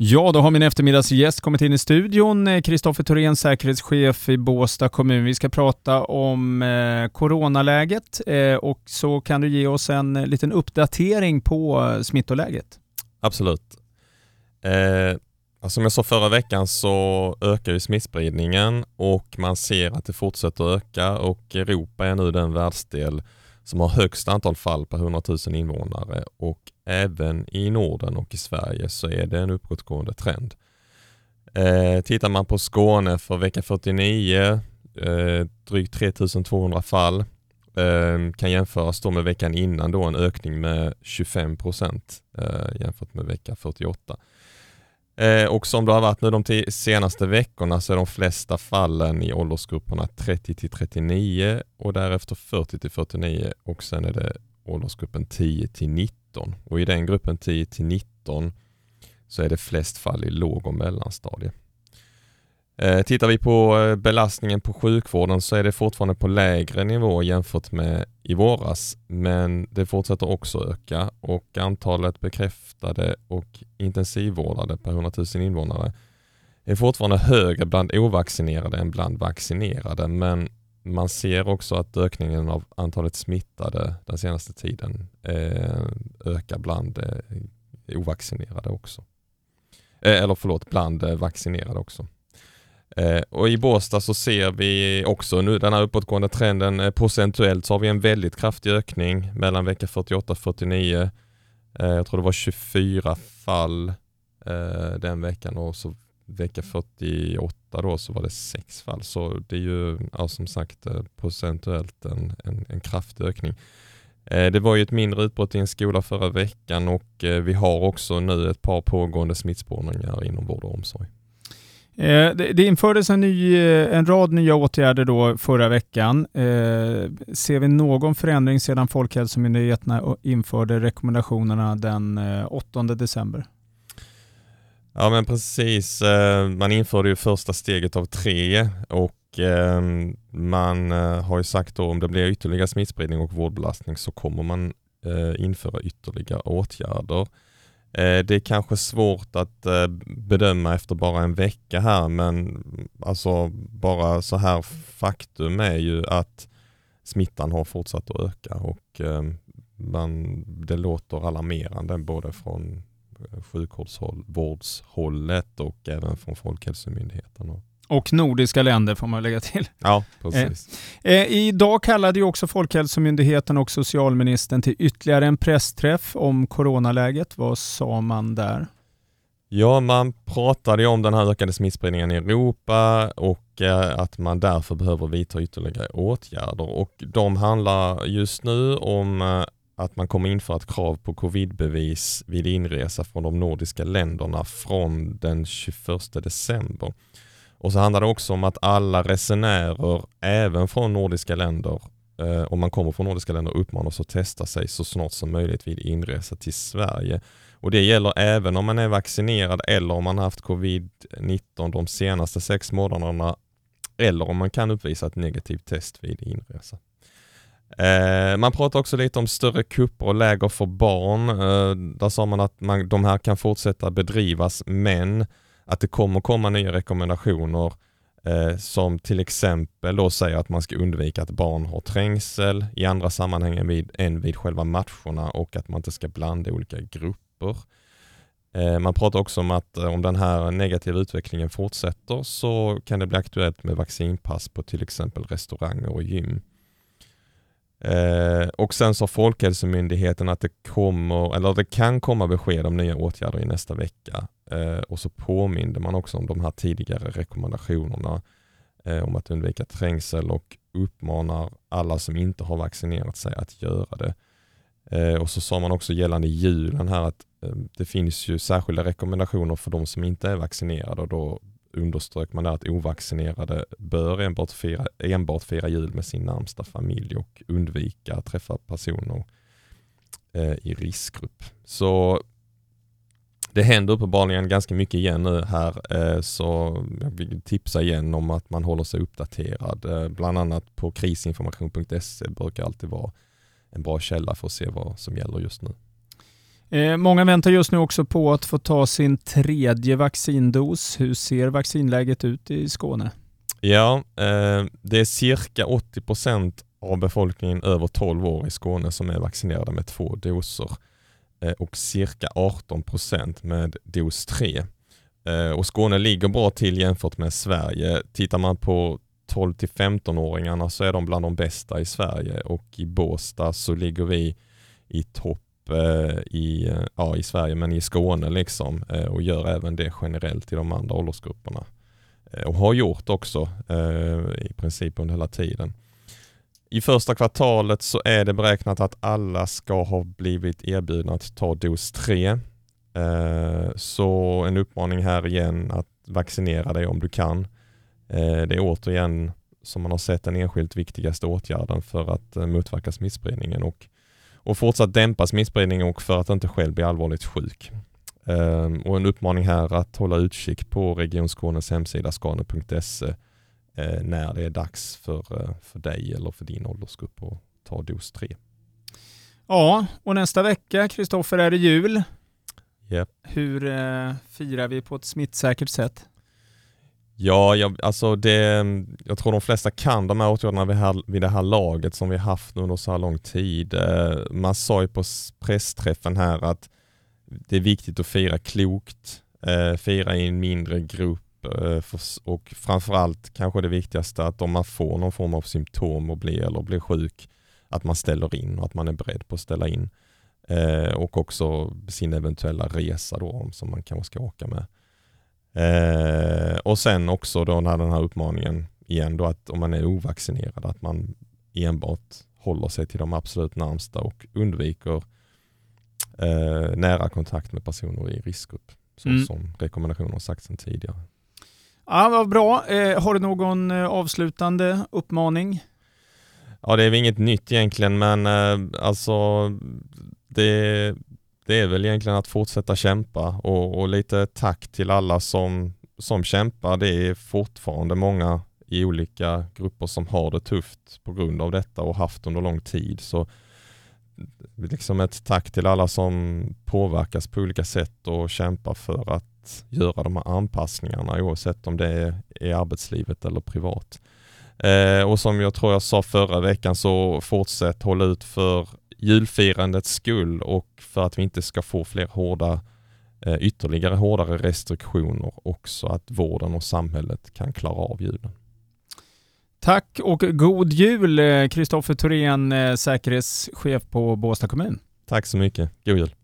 Ja, då har min eftermiddagsgäst kommit in i studion. Eh, Kristoffer Thorén, säkerhetschef i Båstad kommun. Vi ska prata om eh, coronaläget eh, och så kan du ge oss en eh, liten uppdatering på eh, smittoläget. Absolut. Eh, alltså, som jag sa förra veckan så ökar ju smittspridningen och man ser att det fortsätter öka och Europa är nu den världsdel som har högst antal fall per 100 000 invånare och även i Norden och i Sverige så är det en uppåtgående trend. Eh, tittar man på Skåne för vecka 49, eh, drygt 3200 fall, eh, kan jämföras då med veckan innan då en ökning med 25 procent eh, jämfört med vecka 48. Eh, och som det har varit nu de senaste veckorna så är de flesta fallen i åldersgrupperna 30 till 39 och därefter 40 till 49 och sen är det åldersgruppen 10 till 19 och i den gruppen 10 till 19 så är det flest fall i låg och mellanstadie. Eh, tittar vi på eh, belastningen på sjukvården så är det fortfarande på lägre nivå jämfört med i våras, men det fortsätter också öka och antalet bekräftade och intensivvårdade per 100 000 invånare är fortfarande högre bland ovaccinerade än bland vaccinerade, men man ser också att ökningen av antalet smittade den senaste tiden eh, ökar bland eh, ovaccinerade också. Eh, eller förlåt, bland vaccinerade också. Eh, och i Båstad så ser vi också nu den här uppåtgående trenden. Eh, procentuellt så har vi en väldigt kraftig ökning mellan vecka 48 och 49. Eh, jag tror det var 24 fall den veckan och så vecka 48 då så var det 6 fall. Så det är ju ja, som sagt procentuellt en, en, en kraftig ökning. Det var ju ett mindre utbrott i en skola förra veckan och vi har också nu ett par pågående smittspårningar inom vård och omsorg. Eh, det infördes en, ny, eh, en rad nya åtgärder då förra veckan. Eh, ser vi någon förändring sedan Folkhälsomyndigheterna införde rekommendationerna den 8 december? Ja men precis, man införde ju första steget av tre och man har ju sagt då om det blir ytterligare smittspridning och vårdbelastning så kommer man införa ytterligare åtgärder. Eh, det är kanske svårt att eh, bedöma efter bara en vecka här men alltså bara så här faktum är ju att smittan har fortsatt att öka och eh, man, det låter alarmerande både från sjukvårdshållet och även från Folkhälsomyndigheten. Och nordiska länder får man lägga till. Ja, precis. Eh, eh, idag kallade ju också Folkhälsomyndigheten och socialministern till ytterligare en pressträff om coronaläget. Vad sa man där? Ja, man pratade om den här ökade smittspridningen i Europa och eh, att man därför behöver vidta ytterligare åtgärder. Och de handlar just nu om eh, att man kommer införa ett krav på covidbevis vid inresa från de nordiska länderna från den 21 december. Och så handlar det också om att alla resenärer, även från nordiska länder, eh, om man kommer från nordiska länder, uppmanas att testa sig så snart som möjligt vid inresa till Sverige. Och Det gäller även om man är vaccinerad eller om man haft covid-19 de senaste sex månaderna eller om man kan uppvisa ett negativt test vid inresa. Eh, man pratar också lite om större kupper och läger för barn. Eh, där sa man att man, de här kan fortsätta bedrivas men att det kommer komma nya rekommendationer eh, som till exempel då säger att man ska undvika att barn har trängsel i andra sammanhang än vid, än vid själva matcherna och att man inte ska blanda olika grupper. Eh, man pratar också om att eh, om den här negativa utvecklingen fortsätter så kan det bli aktuellt med vaccinpass på till exempel restauranger och gym. Eh, och sen sa Folkhälsomyndigheten att det kommer, eller det kan komma besked om nya åtgärder i nästa vecka. Eh, och så påminde man också om de här tidigare rekommendationerna eh, om att undvika trängsel och uppmanar alla som inte har vaccinerat sig att göra det. Eh, och så sa man också gällande julen här att eh, det finns ju särskilda rekommendationer för de som inte är vaccinerade och då underströk man att ovaccinerade bör enbart fira, enbart fira jul med sin närmsta familj och undvika att träffa personer eh, i riskgrupp. Så det händer uppenbarligen ganska mycket igen nu här, eh, så jag vill tipsa igen om att man håller sig uppdaterad. Eh, bland annat på krisinformation.se brukar alltid vara en bra källa för att se vad som gäller just nu. Eh, många väntar just nu också på att få ta sin tredje vaccindos. Hur ser vaccinläget ut i Skåne? Ja, eh, det är cirka 80 procent av befolkningen över 12 år i Skåne som är vaccinerade med två doser eh, och cirka 18 procent med dos 3. Eh, och Skåne ligger bra till jämfört med Sverige. Tittar man på 12 till 15-åringarna så är de bland de bästa i Sverige och i Båstad så ligger vi i topp eh, i, ja, i Sverige men i Skåne liksom eh, och gör även det generellt i de andra åldersgrupperna. Eh, och har gjort också eh, i princip under hela tiden. I första kvartalet så är det beräknat att alla ska ha blivit erbjudna att ta dos 3. Eh, så en uppmaning här igen att vaccinera dig om du kan. Eh, det är återigen som man har sett den enskilt viktigaste åtgärden för att eh, motverka smittspridningen och, och fortsatt dämpa smittspridningen och för att inte själv bli allvarligt sjuk. Och en uppmaning här att hålla utkik på Region Skånes hemsida skane.se eh, när det är dags för, eh, för dig eller för din åldersgrupp att ta dos 3. Ja, och nästa vecka, Kristoffer, är det jul. Yep. Hur eh, firar vi på ett smittsäkert sätt? Ja, jag, alltså det, jag tror de flesta kan de här åtgärderna vid, här, vid det här laget som vi haft under så här lång tid. Eh, man sa ju på pressträffen här att det är viktigt att fira klokt, eh, fira i en mindre grupp, eh, och framförallt kanske det viktigaste att om man får någon form av symptom och blir eller blir sjuk att man ställer in och att man är beredd på att ställa in. Och också sin eventuella resa då som man kanske ska åka med. Eh, och sen också då när den här uppmaningen igen då att om man är ovaccinerad att man enbart håller sig till de absolut närmsta och undviker eh, nära kontakt med personer i riskgrupp så mm. som rekommendationer har sagt sedan tidigare. Ja, vad bra. Eh, har du någon eh, avslutande uppmaning? Ja, det är väl inget nytt egentligen, men eh, alltså det, det är väl egentligen att fortsätta kämpa och, och, lite tack till alla som, som kämpar. Det är fortfarande många i olika grupper som har det tufft på grund av detta och haft under lång tid. Så liksom ett tack till alla som påverkas på olika sätt och kämpar för att göra de här anpassningarna oavsett om det är i arbetslivet eller privat. Eh, och som jag tror jag sa förra veckan så fortsätt hålla ut för julfirandets skull och för att vi inte ska få fler hårda eh, ytterligare hårdare restriktioner också att vården och samhället kan klara av julen. Tack och god jul Kristoffer Thorén, eh, säkerhetschef på Båstad kommun. Tack så mycket. God jul.